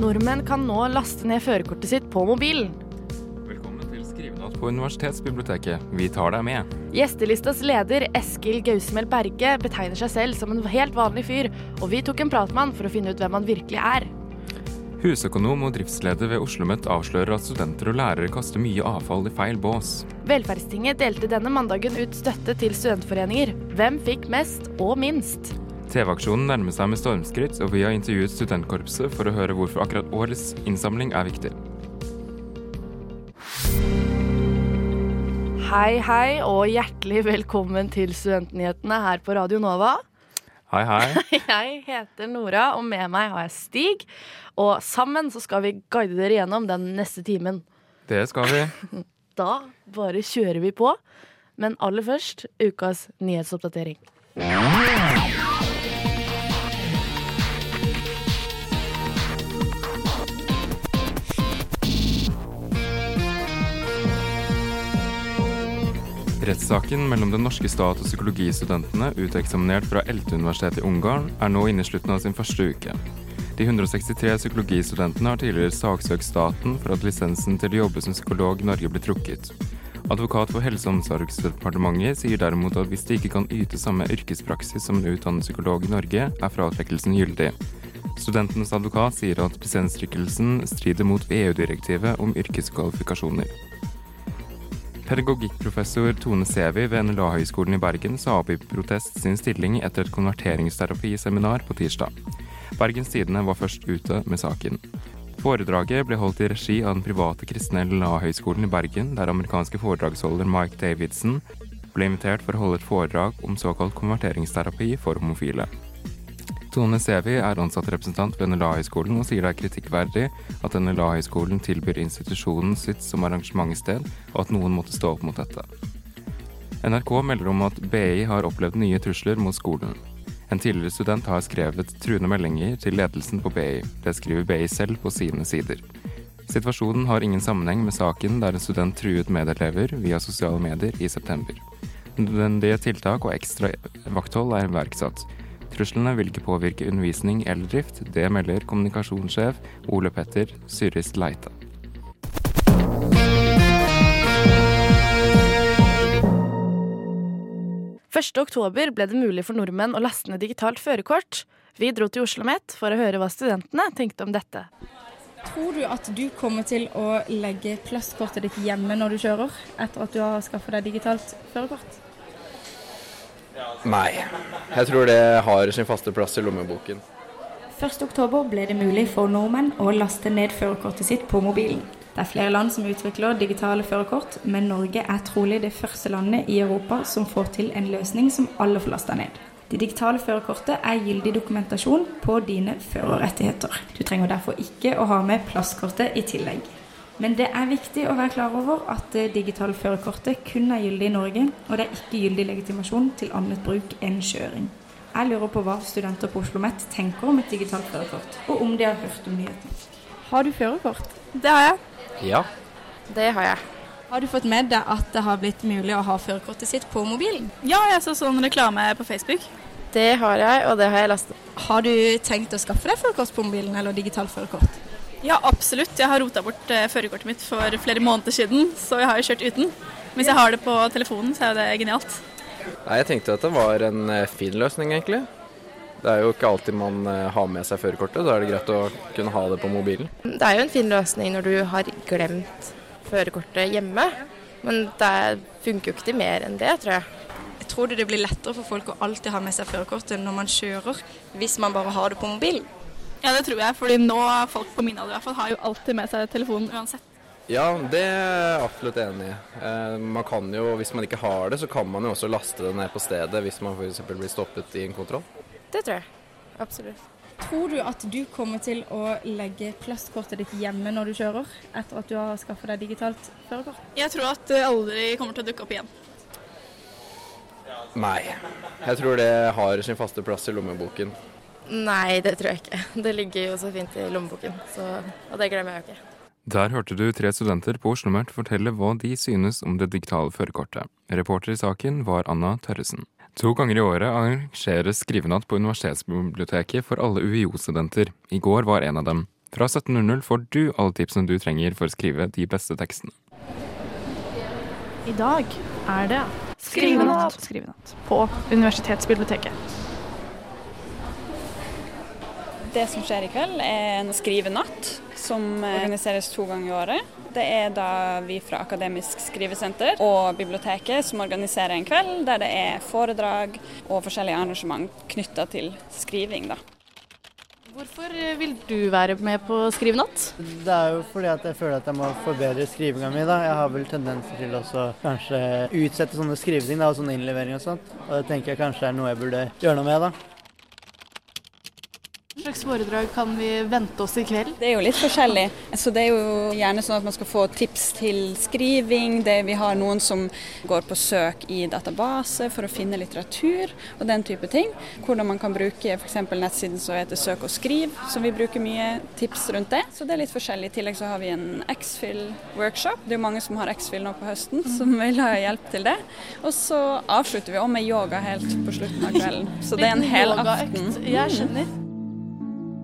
Nordmenn kan nå laste ned førerkortet sitt på mobilen. Velkommen til Skrivenatt på Universitetsbiblioteket. Vi tar deg med. Gjestelistas leder Eskil Gausmel Berge betegner seg selv som en helt vanlig fyr, og vi tok en prat med han for å finne ut hvem han virkelig er. Husøkonom og driftsleder ved OsloMet avslører at studenter og lærere kaster mye avfall i feil bås. Velferdstinget delte denne mandagen ut støtte til studentforeninger. Hvem fikk mest og minst? TV-aksjonen nærmer seg med stormskritt, og vi har intervjuet studentkorpset for å høre hvorfor akkurat årets innsamling er viktig. Hei, hei, og hjertelig velkommen til Studentnyhetene her på Radio Nova. Hei, hei. Jeg heter Nora, og med meg har jeg Stig. Og sammen så skal vi guide dere gjennom den neste timen. Det skal vi. Da bare kjører vi på. Men aller først ukas nyhetsoppdatering. Rettssaken mellom den norske stat og psykologistudentene uteksaminert fra ELTE-universitetet i Ungarn er nå inne i slutten av sin første uke. De 163 psykologistudentene har tidligere saksøkt staten for at lisensen til å jobbe som psykolog i Norge ble trukket. Advokat for Helse- og omsorgsdepartementet sier derimot at hvis de ikke kan yte samme yrkespraksis som en utdannet psykolog i Norge, er fratrekkelsen gyldig. Studentenes advokat sier at lisensstrikkelsen strider mot EU-direktivet om yrkeskvalifikasjoner. Pedagogikkprofessor Tone Sevi ved NLA-høgskolen i Bergen sa opp i protest sin stilling etter et konverteringsterapiseminar på tirsdag. Bergens Tidende var først ute med saken. Foredraget ble holdt i regi av den private kristne NLA-høgskolen i Bergen, der amerikanske foredragsholder Mike Davidson ble invitert for å holde et foredrag om såkalt konverteringsterapi for homofile. Tone Sevi er ansatt representant ved NLA-høgskolen og sier det er kritikkverdig at NLA-høgskolen tilbyr institusjonen sitt som arrangementssted, og at noen måtte stå opp mot dette. NRK melder om at BI har opplevd nye trusler mot skolen. En tidligere student har skrevet truende meldinger til ledelsen på BI. Det skriver BI selv på sine sider. Situasjonen har ingen sammenheng med saken der en student truet medelever via sosiale medier i september. Nødvendige tiltak og ekstra vakthold er iverksatt. Truslene vil ikke påvirke undervisning eller drift. Det melder kommunikasjonssjef Ole Petter Syrist Leite. Oktober ble det mulig for nordmenn å laste ned digitalt førerkort. Vi dro til Oslo Met for å høre hva studentene tenkte om dette. Tror du at du kommer til å legge plastkortet ditt hjemme når du kjører, etter at du har skaffet deg digitalt førerkort? Nei. Jeg tror det har sin faste plass i lommeboken. 1.10 ble det mulig for nordmenn å laste ned førerkortet sitt på mobilen. Det er flere land som utvikler digitale førerkort, men Norge er trolig det første landet i Europa som får til en løsning som alle får lasta ned. Det digitale førerkortet er gyldig dokumentasjon på dine førerrettigheter. Du trenger derfor ikke å ha med plastkortet i tillegg. Men det er viktig å være klar over at det digitale førerkortet kun er gyldig i Norge, og det er ikke gyldig legitimasjon til annet bruk enn kjøring. Jeg lurer på hva studenter på Oslo OsloMet tenker om et digitalt førerkort, og om de har hørt om nyheten. Har du førerkort? Det har jeg. Ja. Det har jeg. Har du fått med deg at det har blitt mulig å ha førerkortet sitt på mobilen? Ja, jeg så sånn reklame på Facebook. Det har jeg, og det har jeg lastet. Har du tenkt å skaffe deg førerkort på mobilen, eller digitalt førerkort? Ja, absolutt. Jeg har rota bort eh, førerkortet mitt for flere måneder siden, så jeg har jo kjørt uten. Hvis jeg har det på telefonen, så er det genialt. Nei, jeg tenkte at det var en eh, fin løsning, egentlig. Det er jo ikke alltid man eh, har med seg førerkortet. Da er det greit å kunne ha det på mobilen. Det er jo en fin løsning når du har glemt førerkortet hjemme, men det funker jo ikke til mer enn det, tror jeg. Jeg tror det blir lettere for folk å alltid ha med seg førerkortet når man kjører, hvis man bare har det på mobilen. Ja, det tror jeg, fordi nå folk på min alder i hvert fall har jo alltid med seg telefonen uansett. Ja, det er jeg absolutt enig i. Eh, man kan jo, Hvis man ikke har det, så kan man jo også laste det ned på stedet hvis man f.eks. blir stoppet i en kontroll. Det tror jeg. Absolutt. Tror du at du kommer til å legge plastkortet ditt hjemme når du kjører, etter at du har skaffa deg digitalt førerkort? Jeg tror at det aldri kommer til å dukke opp igjen. Nei. Jeg tror det har sin faste plass i lommeboken. Nei, det tror jeg ikke. Det ligger jo så fint i lommeboken, så, og det glemmer jeg jo ikke. Der hørte du tre studenter på OsloMet fortelle hva de synes om det digitale førerkortet. Reporter i saken var Anna Tørresen. To ganger i året arrangeres skrivenatt på Universitetsbiblioteket for alle UiO-studenter. I går var en av dem. Fra 17.00 får du alle tipsene du trenger for å skrive de beste tekstene. I dag er det skrivenatt Skrivenatt. på Universitetsbiblioteket. Det som skjer i kveld er en skrivenatt som organiseres to ganger i året. Det er da vi fra Akademisk skrivesenter og biblioteket som organiserer en kveld der det er foredrag og forskjellige arrangement knytta til skriving. da. Hvorfor vil du være med på skrivenatt? Det er jo fordi at jeg føler at jeg må forbedre skrivinga mi. da. Jeg har vel tendenser til å kanskje utsette sånne skriveting da, og sånne innleveringer og sånt. Og det tenker jeg kanskje er noe jeg burde gjøre noe med. da. Slags foredrag kan vi vente oss i kveld? Det er jo litt forskjellig. Så det er jo gjerne sånn at man skal få tips til skriving. Det, vi har noen som går på søk i database for å finne litteratur og den type ting. Hvordan man kan bruke f.eks. nettsiden som heter Søk og skriv, som vi bruker mye tips rundt det. Så det er litt forskjellig. I tillegg så har vi en X-Fill-workshop. Det er jo mange som har X-Fill nå på høsten, som vil ha hjelp til det. Og så avslutter vi også med yoga helt på slutten av kvelden. Så det er en hel aften. Jeg skjønner.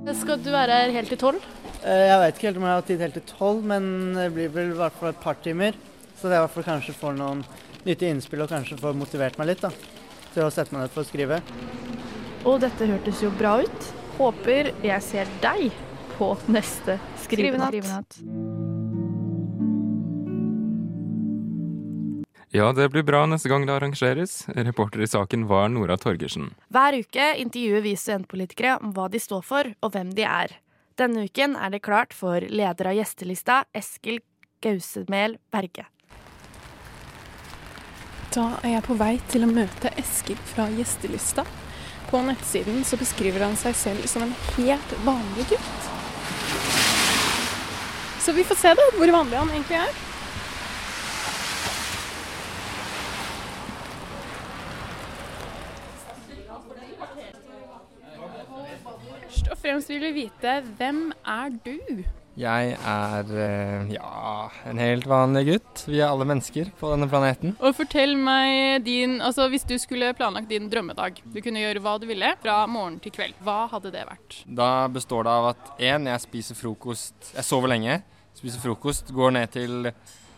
Skal du være her helt til tolv? Eh, Jeg veit ikke helt om jeg har tid helt til tolv, men det blir vel i hvert fall et par timer. Så det er i hvert fall kanskje får noen nyttige innspill og kanskje får motivert meg litt da, til å sette meg ned for å skrive. Og dette hørtes jo bra ut. Håper jeg ser deg på neste skrivenatt. Skrivenatt. Ja, det blir bra neste gang det arrangeres. Reporter i saken var Nora Torgersen. Hver uke intervjuer vi studentpolitikere om hva de står for, og hvem de er. Denne uken er det klart for leder av gjestelista, Eskil Gausemel Berge. Da er jeg på vei til å møte Eskil fra gjestelista. På nettsiden så beskriver han seg selv som en helt vanlig gutt. Så vi får se da, hvor vanlig han egentlig er. Fremst vil vi vite, hvem er du? Jeg er eh, ja, en helt vanlig gutt. Vi er alle mennesker på denne planeten. Og fortell meg din, altså hvis du skulle planlagt din drømmedag, du kunne gjøre hva du ville fra morgen til kveld, hva hadde det vært? Da består det av at én, jeg spiser frokost Jeg sover lenge, spiser frokost, går ned til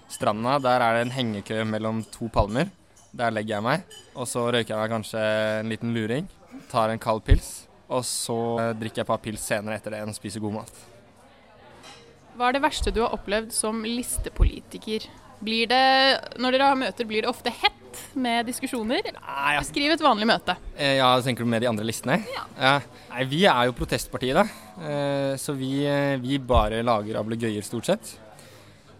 stranda. Der er det en hengekø mellom to palmer. Der legger jeg meg. Og så røyker jeg meg kanskje en liten luring. Tar en kald pils. Og så eh, drikker jeg et par pils senere etter det enn spiser god mat. Hva er det verste du har opplevd som listepolitiker? Blir det, når dere har møter, blir det ofte hett med diskusjoner? Beskriv et vanlig møte. Eh, Ja, tenker du med de andre listene? Ja. Nei, vi er jo protestpartiet, da. Eh, Så vi, vi bare lager ablegøyer, stort sett.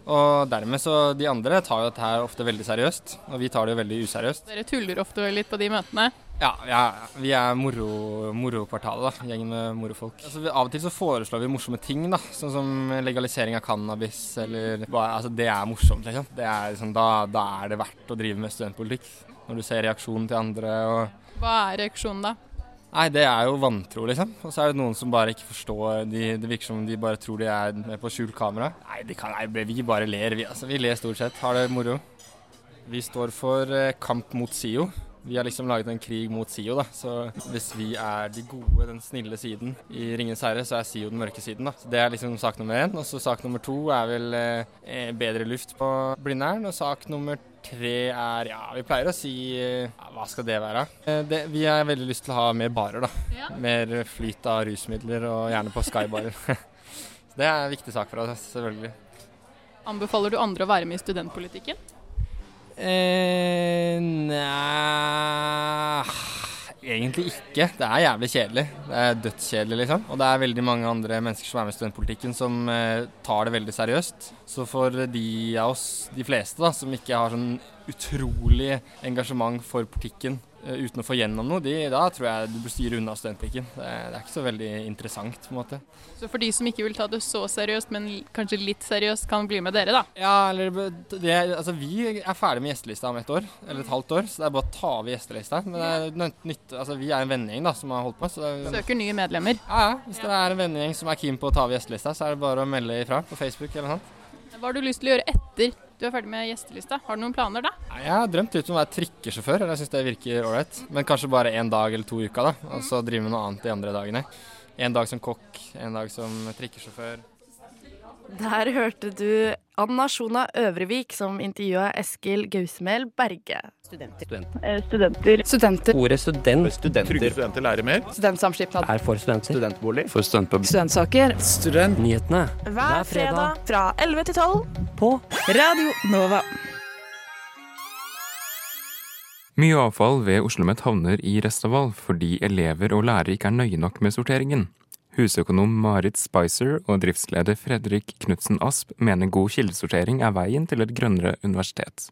Og dermed så De andre tar jo dette her ofte veldig seriøst, og vi tar det jo veldig useriøst. Dere tuller ofte litt på de møtene. Ja, ja vi er moro, morokvartalet, da. Gjengen med morofolk. Altså, vi, av og til så foreslår vi morsomme ting, da. Sånn som legalisering av cannabis, eller bare, Altså, det er morsomt, liksom. Det er, liksom da, da er det verdt å drive med studentpolitikk. Når du ser reaksjonen til andre og Hva er reaksjonen da? Nei, det er jo vantro, liksom. Og så er det noen som bare ikke forstår de, Det virker som de bare tror de er med på skjult kamera. Nei, de kan, nei, vi bare ler, vi. Altså, vi ler stort sett. Har det moro. Vi står for eh, kamp mot SIO. Vi har liksom laget en krig mot SIO, da. Så hvis vi er de gode, den snille siden i Ringenes herre, så er SIO den mørke siden, da. Så det er liksom sak nummer én. Og så sak nummer to er vel eh, bedre luft på Blindern. Og sak nummer tre er Ja, vi pleier å si eh, ja, Hva skal det være? Eh, det, vi har veldig lyst til å ha mer barer, da. Mer flyt av rusmidler, og gjerne på skybarer. Så det er en viktig sak for oss, selvfølgelig. Anbefaler du andre å være med i studentpolitikken? Eh, nei Egentlig ikke. Det er jævlig kjedelig. Det er dødskjedelig, liksom. Og det er veldig mange andre mennesker som er med i studentpolitikken som eh, tar det veldig seriøst. Så for de av oss, de fleste, da, som ikke har sånn utrolig engasjement for politikken uten å få gjennom noe, de, da tror jeg du bør styre unna studentpolitikken. Det, det er ikke så veldig interessant, på en måte. Så for de som ikke vil ta det så seriøst, men kanskje litt seriøst, kan bli med dere, da. Ja, eller det, altså, Vi er ferdig med gjestelista om et år, eller et halvt år, så det er bare å ta over gjestelista. Men det er nytt, altså, vi er en vennegjeng da, som har holdt på. Så det er, Søker nye medlemmer. Ja, ja. Hvis det er en vennegjeng som er keen på å ta over gjestelista, så er det bare å melde ifra på Facebook eller noe sånt. Hva har du lyst til å gjøre etter du er ferdig med gjestelista? Har du noen planer da? Jeg har drømt ut om å være trikkesjåfør, eller jeg syns det virker ålreit. Men kanskje bare én dag eller to i uka, da. Og så drive med noe annet de andre dagene. En dag som kokk, en dag som trikkesjåfør. Der hørte du Anna Sjona Øvrevik som intervjua Eskil Gausmel Berge. Studenter. Studenter. Studenter. Ordet student. Studenter. Trygge studenter lærer mer. Studentsamskipnad. Er for studenter. Studentbolig. For studentpub. Studentsaker. Studentnyhetene. Hver fredag fra 11 til 12 på Radio Nova. Mye avfall ved OsloMet havner i restavall fordi elever og lærere ikke er nøye nok med sorteringen. Husøkonom Marit Spicer og driftsleder Fredrik Knutsen Asp mener god kildesortering er veien til et grønnere universitet.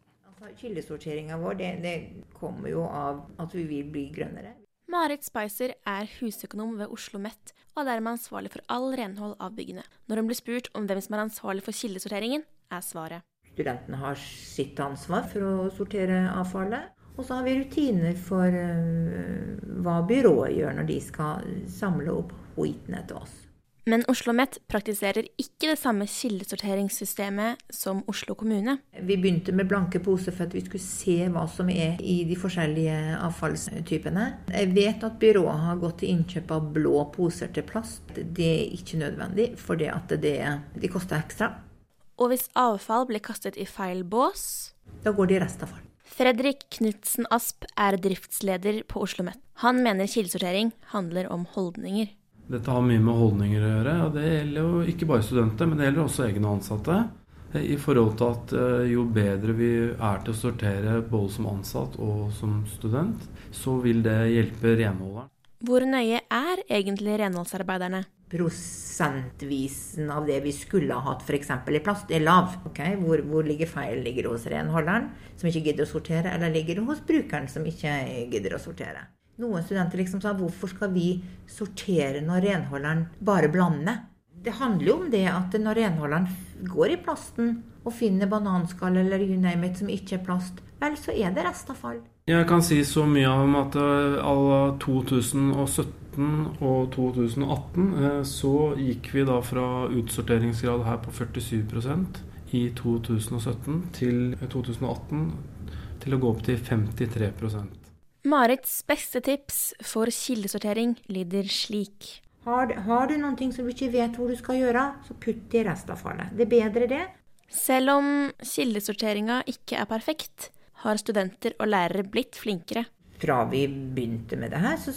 Kildesorteringa vår det, det kommer jo av at vi vil bli grønnere. Marit Spicer er husøkonom ved Oslo Met og er dermed ansvarlig for all renhold av byggene. Når hun blir spurt om hvem som er ansvarlig for kildesorteringen, er svaret. Studentene har sitt ansvar for å sortere avfallet. Og så har vi rutiner for øh, hva byrået gjør når de skal samle opp skiten til oss. Men Oslo Met praktiserer ikke det samme kildesorteringssystemet som Oslo kommune. Vi begynte med blanke poser for at vi skulle se hva som er i de forskjellige avfallstypene. Jeg vet at byrået har gått til innkjøp av blå poser til plast. Det er ikke nødvendig, for det at det, de koster ekstra. Og hvis avfall blir kastet i feil bås Da går det i restavfall. Fredrik Knutsen Asp er driftsleder på Oslo Met. Han mener kildesortering handler om holdninger. Dette har mye med holdninger å gjøre, og det gjelder jo ikke bare studenter, men det gjelder også egne ansatte. I forhold til at eh, jo bedre vi er til å sortere både som ansatt og som student, så vil det hjelpe renholderen. Hvor nøye er egentlig renholdsarbeiderne? Prosentvisen av det vi skulle ha hatt f.eks. i plast, er lav. Okay? Hvor, hvor ligger feil? Ligger det hos renholderen, som ikke gidder å sortere, eller ligger det hos brukeren, som ikke gidder å sortere? Noen studenter liksom sa hvorfor skal vi sortere når renholderen bare blander? Det handler jo om det at når renholderen går i plasten og finner bananskall eller you name it som ikke er plast, vel, så er det restavfall. Jeg kan si så mye om at à 2017 og 2018 eh, så gikk vi da fra utsorteringsgrad her på 47% i 2017 til 2018 til å gå opp til 53 Marits beste tips for kildesortering lyder slik. Har, har du noen ting som du ikke vet hvor du skal gjøre, så putt det i restavfallet. Det er bedre det. Selv om kildesorteringa ikke er perfekt, har studenter og lærere blitt flinkere. Fra vi begynte med det her, så,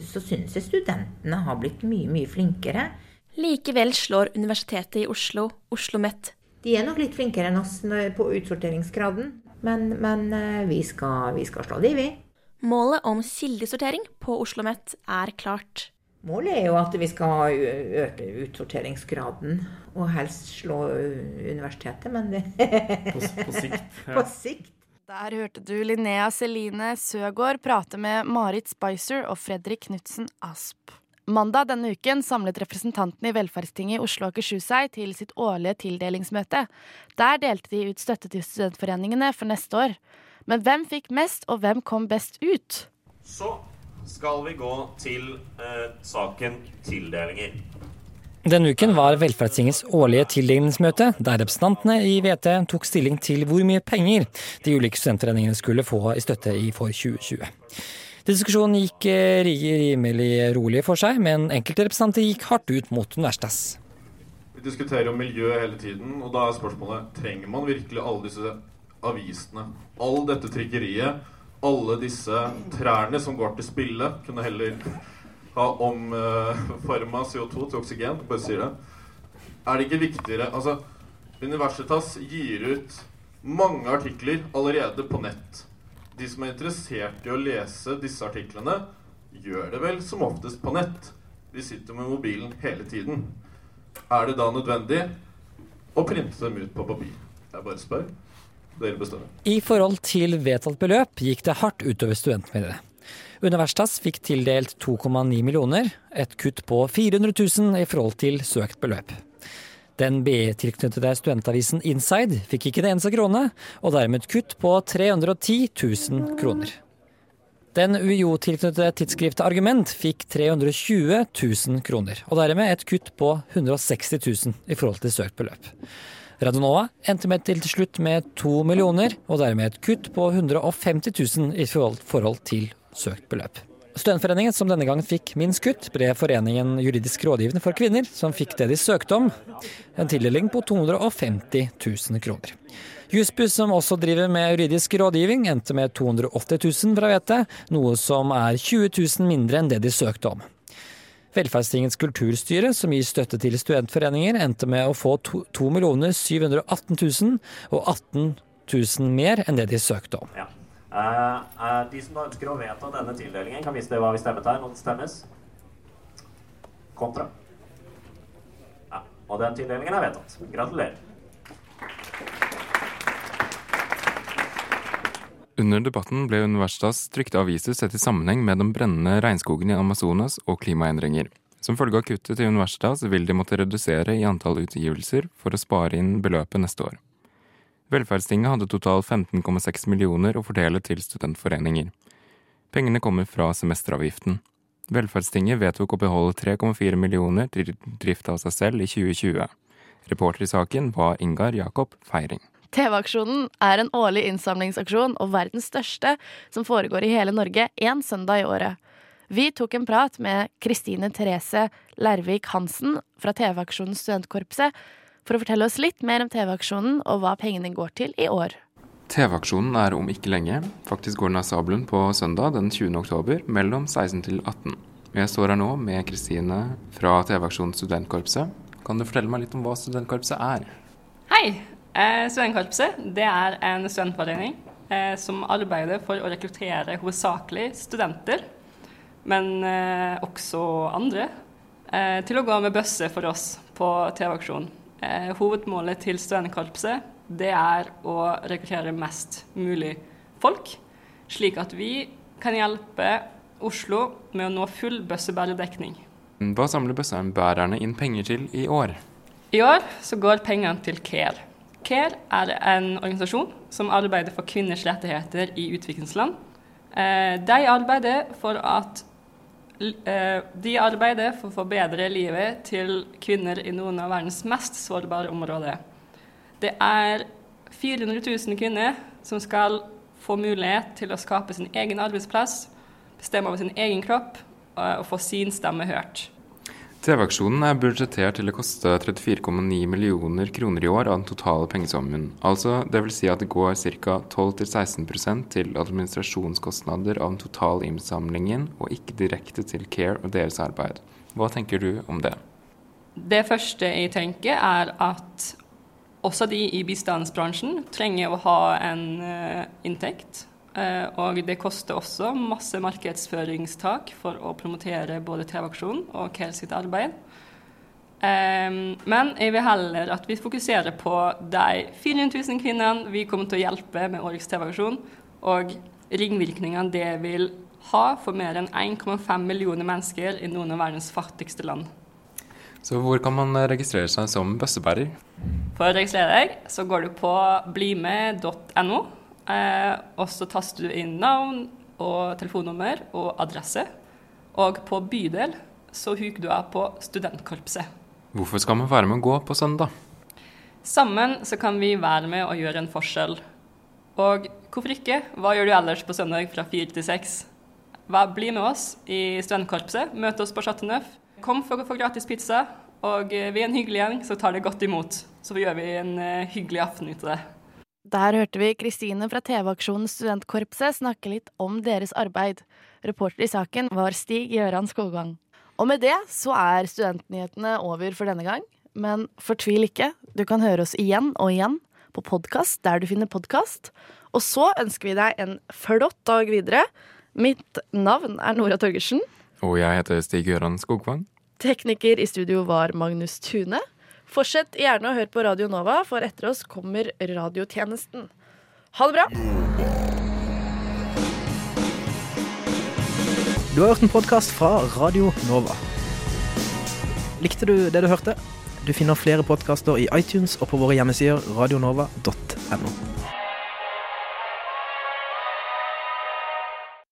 så syns jeg studentene har blitt mye, mye flinkere. Likevel slår Universitetet i Oslo, Oslo Met, De er nok litt flinkere enn oss på utsorteringsgraden, men, men eh, vi, skal, vi skal slå de, vi. Målet om kildesortering på Oslo Met er klart. Målet er jo at vi skal øke utsorteringsgraden, og helst slå universitetet, men det På på sikt, ja. På sikt. Der hørte du Linnea Celine Søgaard prate med Marit Spicer og Fredrik Knutsen Asp. Mandag denne uken samlet representantene i Velferdstinget i Oslo og Akershus seg til sitt årlige tildelingsmøte. Der delte de ut støtte til studentforeningene for neste år. Men hvem fikk mest, og hvem kom best ut? Så skal vi gå til eh, saken tildelinger. Denne uken var Velferdstingets årlige tildelingsmøte, der representantene i VT tok stilling til hvor mye penger de ulike studentregningene skulle få i støtte i for 2020. Diskusjonen gikk eh, rimelig rolig for seg, men enkelte representanter gikk hardt ut mot universitas. Vi diskuterer jo miljø hele tiden, og da er spørsmålet trenger man virkelig alle disse avisene? All dette trikkeriet, alle disse trærne som går til spille, kunne heller ha omforma CO2 til oksygen. Bare sier det. Er det ikke viktigere Altså, Universitas gir ut mange artikler allerede på nett. De som er interessert i å lese disse artiklene, gjør det vel som oftest på nett. De sitter med mobilen hele tiden. Er det da nødvendig å printe dem ut på papir? Jeg bare spør. I forhold til vedtatt beløp gikk det hardt utover studentmidlene. Universitas fikk tildelt 2,9 millioner, et kutt på 400 000 i forhold til søkt beløp. Den BI-tilknyttede studentavisen Inside fikk ikke det eneste krone, og dermed kutt på 310 000 kroner. Den UiO-tilknyttede tidsskriftet Argument fikk 320 000 kroner, og dermed et kutt på 160 000 i forhold til søkt beløp. Radionova endte med til slutt med to millioner, og dermed et kutt på 150 000 i forhold, til søkt beløp. Studentforeningen som denne gangen fikk minst kutt, ble Foreningen juridisk rådgivende for kvinner, som fikk det de søkte om, en tildeling på 250 000 kroner. Jussbuss, som også driver med juridisk rådgivning, endte med 280 000 fra VT, noe som er 20 000 mindre enn det de søkte om. Velferdstingets kulturstyre, som gir støtte til studentforeninger, endte med å få 2 718 000, og 18 000 mer enn det de søkte om. Ja. Uh, de som da ønsker å vedta denne tildelingen, kan vise hva vi stemmet her når det stemmes. Kontra. Ja, og den tildelingen er vedtatt. Gratulerer. Under debatten ble Universitas trykte aviser sett i sammenheng med den brennende regnskogen i Amazonas og klimaendringer. Som følge av kuttet til Universitas vil de måtte redusere i antall utgivelser for å spare inn beløpet neste år. Velferdstinget hadde totalt 15,6 millioner å fordele til studentforeninger. Pengene kommer fra semesteravgiften. Velferdstinget vedtok å beholde 3,4 millioner til drift av seg selv i 2020. Reporter i saken var Ingar Jakob Feiring. TV-aksjonen er en årlig innsamlingsaksjon og verdens største, som foregår i hele Norge én søndag i året. Vi tok en prat med Kristine Therese Lervik Hansen fra TV-aksjonen Studentkorpset for å fortelle oss litt mer om TV-aksjonen og hva pengene går til i år. TV-aksjonen er om ikke lenge. Faktisk går den av sabelen på søndag den 20. oktober mellom 16 til 18. Jeg står her nå med Kristine fra TV-aksjonen Studentkorpset. Kan du fortelle meg litt om hva Studentkorpset er? Hei! Eh, studentkorpset det er en studentforening eh, som arbeider for å rekruttere hovedsakelig studenter, men eh, også andre, eh, til å gå med bøsse for oss på TV-aksjon. Eh, hovedmålet til studentkorpset det er å rekruttere mest mulig folk, slik at vi kan hjelpe Oslo med å nå full bøssebæredekning. Hva samler bøssebærerne inn penger til i år? I år så går pengene til CARE. CARE er en organisasjon som arbeider for kvinners rettigheter i utviklingsland. Eh, de arbeider for at eh, de arbeider for å forbedre livet til kvinner i noen av verdens mest sårbare områder. Det er 400 000 kvinner som skal få mulighet til å skape sin egen arbeidsplass, bestemme over sin egen kropp eh, og få sin stemme hørt. TV-aksjonen er budsjettert til å koste 34,9 millioner kroner i år av den totale pengesummen. Altså, vil si at det går ca. 12-16% til administrasjonskostnader av den totale innsamlingen, og ikke direkte til Care og deres arbeid. Hva tenker du om det? Det første jeg tenker, er at også de i bistandsbransjen trenger å ha en uh, inntekt. Uh, og det koster også masse markedsføringstak for å promotere både TV-aksjonen og Kjell sitt arbeid. Um, men jeg vil heller at vi fokuserer på de 400 000 kvinnene vi kommer til å hjelpe med årets TV-aksjon, og ringvirkningene det vil ha for mer enn 1,5 millioner mennesker i noen av verdens fattigste land. Så hvor kan man registrere seg som bøssebærer? For å registrere deg, så går du på blime.no. Eh, og så taster du inn navn og telefonnummer og adresse. Og på bydel så huker du av på studentkorpset. Hvorfor skal man være med å gå på søndag? Sammen så kan vi være med og gjøre en forskjell. Og hvorfor ikke? Hva gjør du ellers på søndag fra fire til seks? Bli med oss i studentkorpset. Møt oss på Chateau Neuf. Kom for å få gratis pizza. Og vi er en hyggelig gjeng, så tar det godt imot. Så gjør vi en uh, hyggelig aften ut av det. Der hørte vi Kristine fra TV-aksjonen Studentkorpset snakke litt om deres arbeid. Reporter i saken var Stig Gøran Skogvang. Og med det så er studentnyhetene over for denne gang. Men fortvil ikke, du kan høre oss igjen og igjen på podkast der du finner podkast. Og så ønsker vi deg en flott dag videre. Mitt navn er Nora Torgersen. Og jeg heter Stig-Gøran Skogvang. Tekniker i studio var Magnus Tune. Fortsett gjerne å høre på Radio Nova, for etter oss kommer radiotjenesten. Ha det bra! Du har hørt en podkast fra Radio Nova. Likte du det du hørte? Du finner flere podkaster i iTunes og på våre hjemmesider radionova.no.